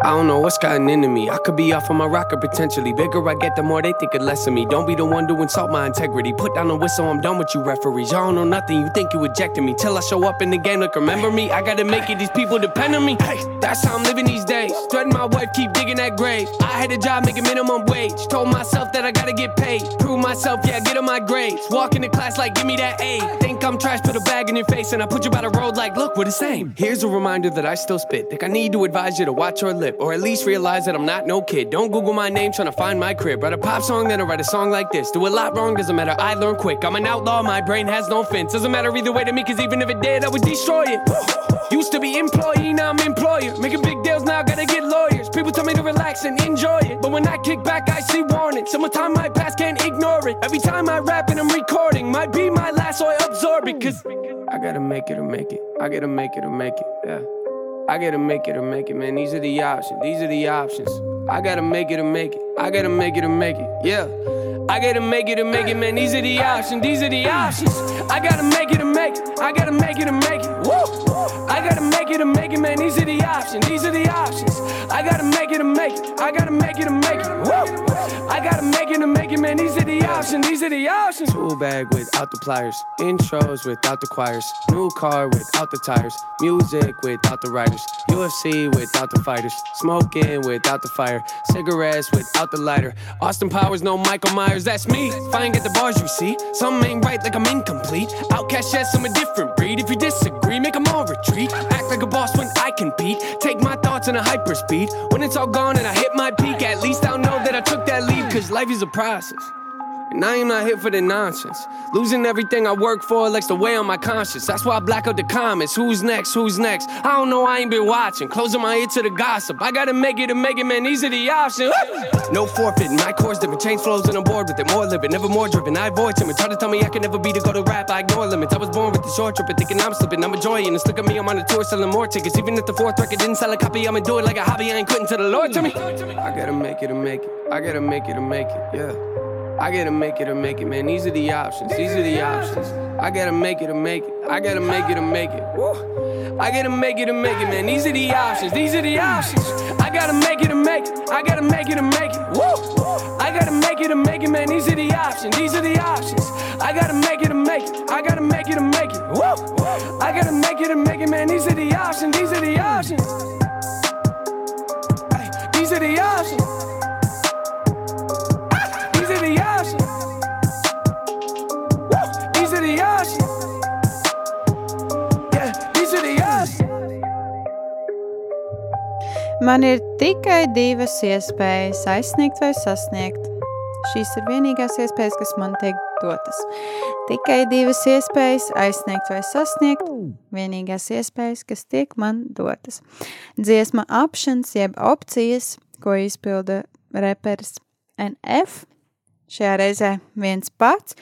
I don't know what's gotten into me. I could be off on my rocker potentially. Bigger I get, the more they think it less of me. Don't be the one to insult my integrity. Put down the whistle, I'm done with you referees. Y'all don't know nothing, you think you ejected me. Till I show up in the game, look, remember me. I gotta make it, these people depend on me. That's how I'm living these days. Threaten my wife, keep digging that grave. I had a job making minimum wage. Told myself that I gotta get paid. Prove myself, yeah, get on my grades. Walk into class like, give me that A. Think I'm trash, put a bag in your face, and I put you by the road like, look, we're the same. Here's a reminder that I still spit. Think I need to advise you to watch your lip, or at least realize that I'm not no kid. Don't Google my name trying to find my crib. Write a pop song, then I write a song like this. Do a lot wrong, doesn't matter, I learn quick. I'm an outlaw, my brain has no fence. Doesn't matter either way to me, cause even if it did, I would destroy it. Used to be employee, now I'm employer. Making big deals now, I gotta get lawyers. People tell me to relax and enjoy it. But when I kick back, I see warning. Summertime, my past can't ignore it. Every time I rap and I'm recording, might be my last, so I absorb it. Cause I gotta make it or make it. I gotta make it or make it, yeah. I gotta make it or make it, man. These are the options. These are the options. I gotta make it or make it. I gotta make it or make it. Yeah. I gotta make it or make it, man. These are the options. These are the options. I gotta make it or make it. I gotta make it or make it. Woo! I gotta make it or make it, man. These are the options. These are the options. I gotta make it or make it. I gotta make it or make it. Woo! I gotta make it or make it, man. These are the options. These are the options. Tool bag without the pliers. Intros without the choirs. New car without the tires. Music without the writers. UFC without the fighters. Smoking without the fire. Cigarettes without the lighter. Austin Powers, no Michael Myers. That's me. If I ain't get the bars, you see. Something ain't right, like I'm incomplete. Outcast, yes, I'm a different breed. If you disagree, make them all retreat. Act like a boss when I compete. Take my thoughts in a hyperspeed. When it's all gone and I hit my peak, at least I'll know that I took that lead. Cause life is a process. And I am not here for the nonsense. Losing everything I work for likes to weigh on my conscience. That's why I black out the comments. Who's next? Who's next? I don't know, I ain't been watching. Closing my ear to the gossip. I gotta make it to make it, man. These are the options. no forfeiting. My course different. Change flows and I'm bored with it. More living, never more driven. I avoid timid. Try to tell me I can never be the go to rap. I ignore limits. I was born with the short trip and thinking I'm slipping. I'm enjoying it. Look at me, I'm on a tour selling more tickets. Even if the fourth record didn't sell a copy, I'ma do it like a hobby. I ain't quitting till the Lord to me. I gotta make it to make it. I gotta make it to make it. Yeah. I gotta make it to make it, man. These are the options. These are the options. I gotta make it to make it. I gotta make it to make it. I gotta make it to make it, man. These are the options. These are the options. I gotta make it to make it. I gotta make it to make it. I gotta make it to make it, man. These are the options. These are the options. I gotta make it to make it. I gotta make it to make it. I gotta make it to make it, man. These are the options. These are the options. Man ir tikai divas iespējas - aizsniegt vai sasniegt. Šīs ir vienīgās iespējas, kas man tiek dotas. Tikai divas iespējas - aizsniegt vai sasniegt. Vienīgās iespējas, kas tiek man dotas. Dziesma options, jeb opcijas, ko izpilda reperis NF. Šajā reizē viens pats.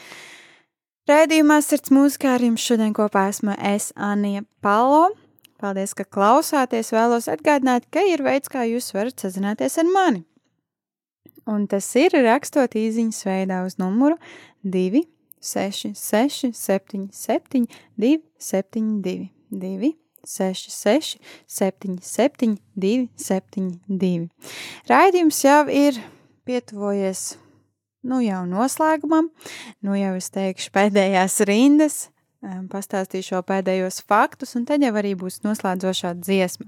Raidījumā sirds mūzikā ar jums šodien kopā esmu es, Anija Palo. Paldies, ka klausāties. Vēlos atgādināt, ka ir veids, kā jūs varat sazināties ar mani. Un tas ir rakstot īsiņas veidā uz numuru 2, 6, 6, 7, 7, 2, 7, 2, 2, 6, 6, 7, 7, 2, 7, 2. Raidījums jau ir pietuvojies nu jau noslēgumam, nu jau es teikšu pēdējās rindas, pastāstīšu vēl pēdējos faktus, un tad jau arī būs noslēdzošā dziesma.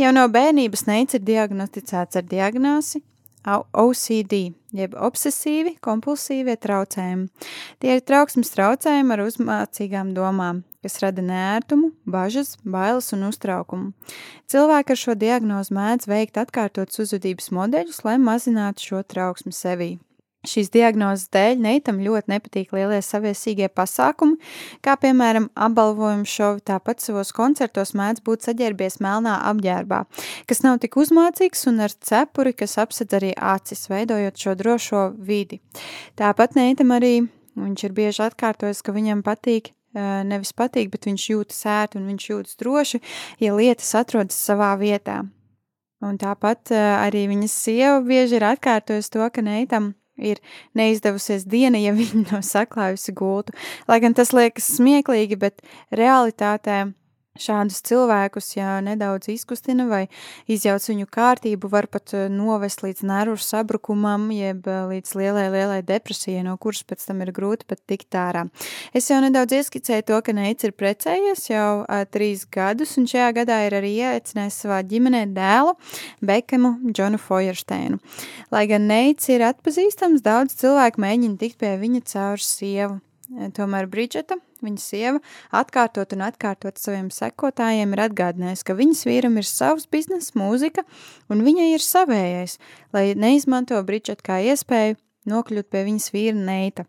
Jau no bērnības neic ir diagnosticēts ar diagnozi OCD, jeb obsesīvi kompulsīvie traucējumi. Tie ir trauksmes traucējumi ar uzmācīgām domām, kas rada nērtumu, bažas, bailes un uztraukumu. Cilvēki ar šo diagnozi mēdz veikt atkārtotus uzvedības modeļus, lai mazinātu šo trauksmi sevī. Šīs diagnozes dēļ Neitam ļoti nepatīk lielie saviesīgie pasākumi, kā piemēram apbalvojumu šovi, tāpat savos koncertos mēdz būt saģērbies melnā apģērbā, kas nav tik uzmācīgs un ar cepuri, kas apsedz arī acis, veidojot šo drošo vidi. Tāpat Neitam arī viņš ir bieži atkārtojis, ka viņam patīk nevis patīk, bet viņš jūtas ērti un viņš jūtas droši, ja lietas atrodas savā vietā. Un tāpat arī viņas sieva bieži ir atkārtojusi to, ka Neitam ir neizdevusies diena, ja viņa nav saklājusi gultu. Lai gan tas liekas smieklīgi, bet realitātē šādus cilvēkus, ja nedaudz izkustina vai izjauc viņu kārtību, var pat eh, novest līdz nervu sabrukumam, jeb eh, līdz lielai, lielai depresijai, no kuras pēc tam ir grūti pat tikt ārā. Es jau nedaudz ieskicēju to, ka Neits ir precējies jau uh, trīs gadus, un šajā gadā ir arī ieaicinājis savā ģimenē dēlu Bekemu Džonu Fojersteinu. Lai gan Neits ir atpazīstams, daudz cilvēku mēģina tikt pie viņa caur sievu. Eh, Tomēr Bridžeta, viņa sieva, atkārtot un atkārtot saviem sekotājiem ir atgādinājusi, ka viņas vīram ir savs bizness, mūzika, un viņai ir savējais, lai neizmanto Bridžetu kā iespēju nokļūt pie viņas vīra Neita.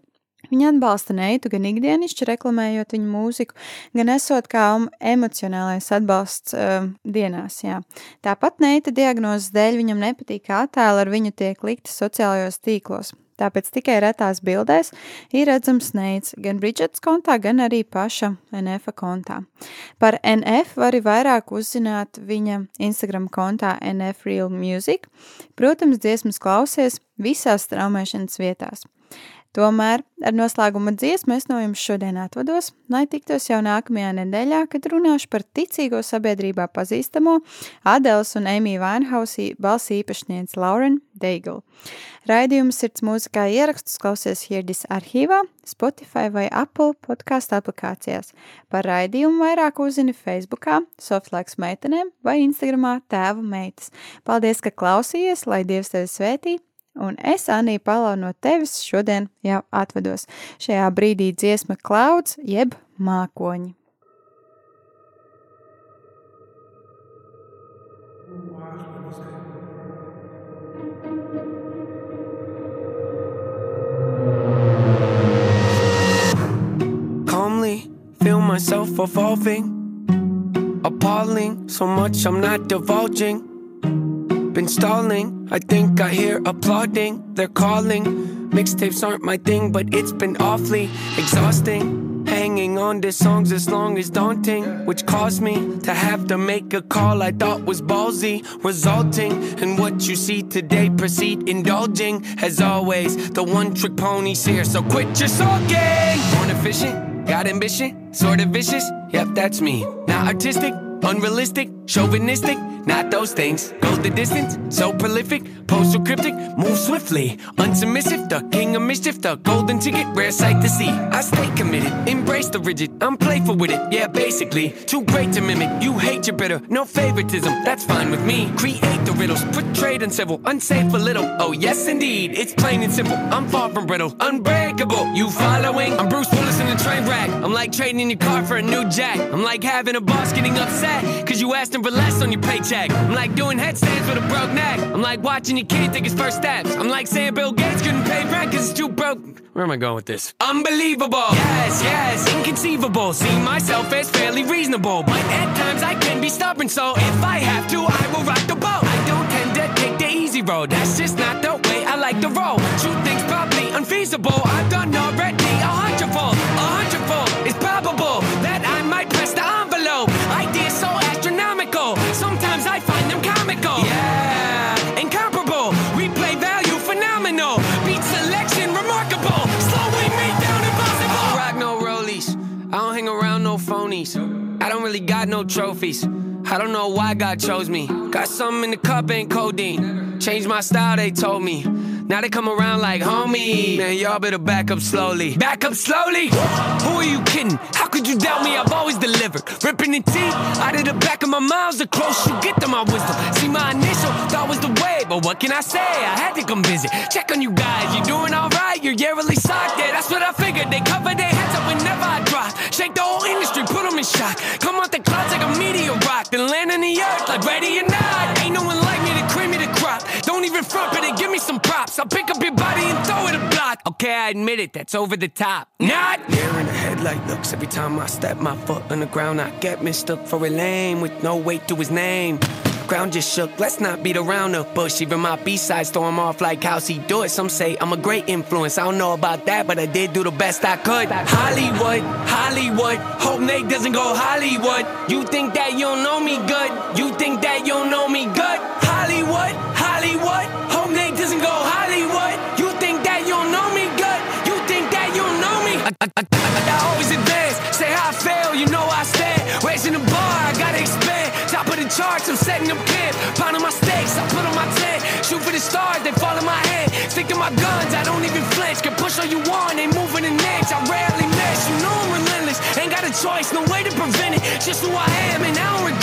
Viņa atbalsta Neitu gan ikdienišķi reklamējot viņu mūziku, gan esot kā emocionālais atbalsts uh, dienās. Jā. Tāpat Neita diagnozes dēļ viņam nepatīk, kā attēli ar viņu tiek likti sociālajos tīklos. Tāpēc tikai retās bildēs ir redzams Neits gan Bridžetas kontā, gan arī paša NF kontā. Par NF var vairāk uzzināt viņa Instagram kontā NF Real Music. Protams, dziesmas klausies visās straumēšanas vietās. Tomēr ar noslēguma dziesmu es no jums šodien atvados, lai tiktos jau nākamajā nedēļā, kad runāšu par ticīgo sabiedrībā pazīstamo Adels un Amy Winehouse balss īpašnieci Lauren Daigle. Raidījums sirds mūzikā ierakstus klausies Hirdis arhīvā, Spotify vai Apple podkāstu aplikācijās. Par raidījumu vairāk uzzini Facebookā, Softlaiks meitenēm vai Instagramā tēva meitas. Paldies, ka klausījies, lai Dievs tevi svētī! un es, Anī, palau no tevis šodien jau atvados. Šajā brīdī dziesma klauds jeb mākoņi. Calmly feel myself evolving, appalling. So much I'm not divulging. Been stalling, I think I hear applauding. They're calling. Mixtapes aren't my thing, but it's been awfully exhausting. Hanging on to songs as long as daunting, which caused me to have to make a call I thought was ballsy, resulting in what you see today. Proceed indulging, as always, the one trick pony's here. So quit your sulking. Born efficient, got ambition, sort of vicious. Yep, that's me. Not artistic, unrealistic, chauvinistic. Not those things. Go the distance, so prolific, postal cryptic, move swiftly. Unsubmissive, the king of mischief, the golden ticket, rare sight to see. I stay committed, embrace the rigid, I'm playful with it, yeah, basically. Too great to mimic, you hate your bitter, no favoritism, that's fine with me. Create the riddles, portrayed uncivil, unsafe a little. Oh, yes, indeed, it's plain and simple. I'm far from brittle, unbreakable. You following? I'm Bruce Willis a train wreck. I'm like trading in your car for a new jack. I'm like having a boss getting upset, cause you asked him for less on your paycheck. I'm like doing headstands with a broke neck. I'm like watching your kid take his first steps. I'm like saying Bill Gates couldn't pay rent cause it's too broke. Where am I going with this? Unbelievable. Yes, yes, inconceivable. See myself as fairly reasonable. But at times I can be stubborn, so if I have to, I will rock the boat. I don't tend to take the easy road. That's just not the way I like to roll. Two things probably unfeasible. I've done already really got no trophies. I don't know why God chose me. Got something in the cup, ain't codeine. Changed my style, they told me. Now they come around like homie. Man, y'all better back up slowly. Back up slowly? Who are you kidding? How could you doubt me? I've always delivered. Ripping the teeth out of the back of my mouth. The close you get to my wisdom. See, my initial thought was the way, but what can I say? I had to come visit. Check on you guys. You doing alright? You're yearly socked. That's what I figured. They cover their heads up whenever I Shake the whole industry, put them in shock. Come out the clouds like a meteor rock. Then land on the earth like ready or not. Ain't no one like me to cream me the crop. Don't even front, but give me some props. I'll pick up your body and throw it a block. Okay, I admit it, that's over the top. Not here in the headlight looks. Every time I step my foot on the ground, I get mistook for a lame with no weight to his name. Ground just shook, let's not beat around the bush. Even my B-sides throw him off like how's he do it. Some say I'm a great influence. I don't know about that, but I did do the best I could. Hollywood, Hollywood. Hope Nate doesn't go Hollywood. You think that you don't know me good? You think that you don't know me good? Hollywood, Hollywood. Hope Nate doesn't go Hollywood. You think that you don't know me good? You think that you don't know me? I, I, I, I always advance. Say how I fail, you know I stand. Charts, I'm setting up camp. Pounding my stakes, I put on my tent. Shoot for the stars, they fall in my hand. Stick to my guns, I don't even flinch. Can push all you want, ain't moving an inch. I rarely miss, you know I'm relentless. Ain't got a choice, no way to prevent it. Just who I am, and I don't regret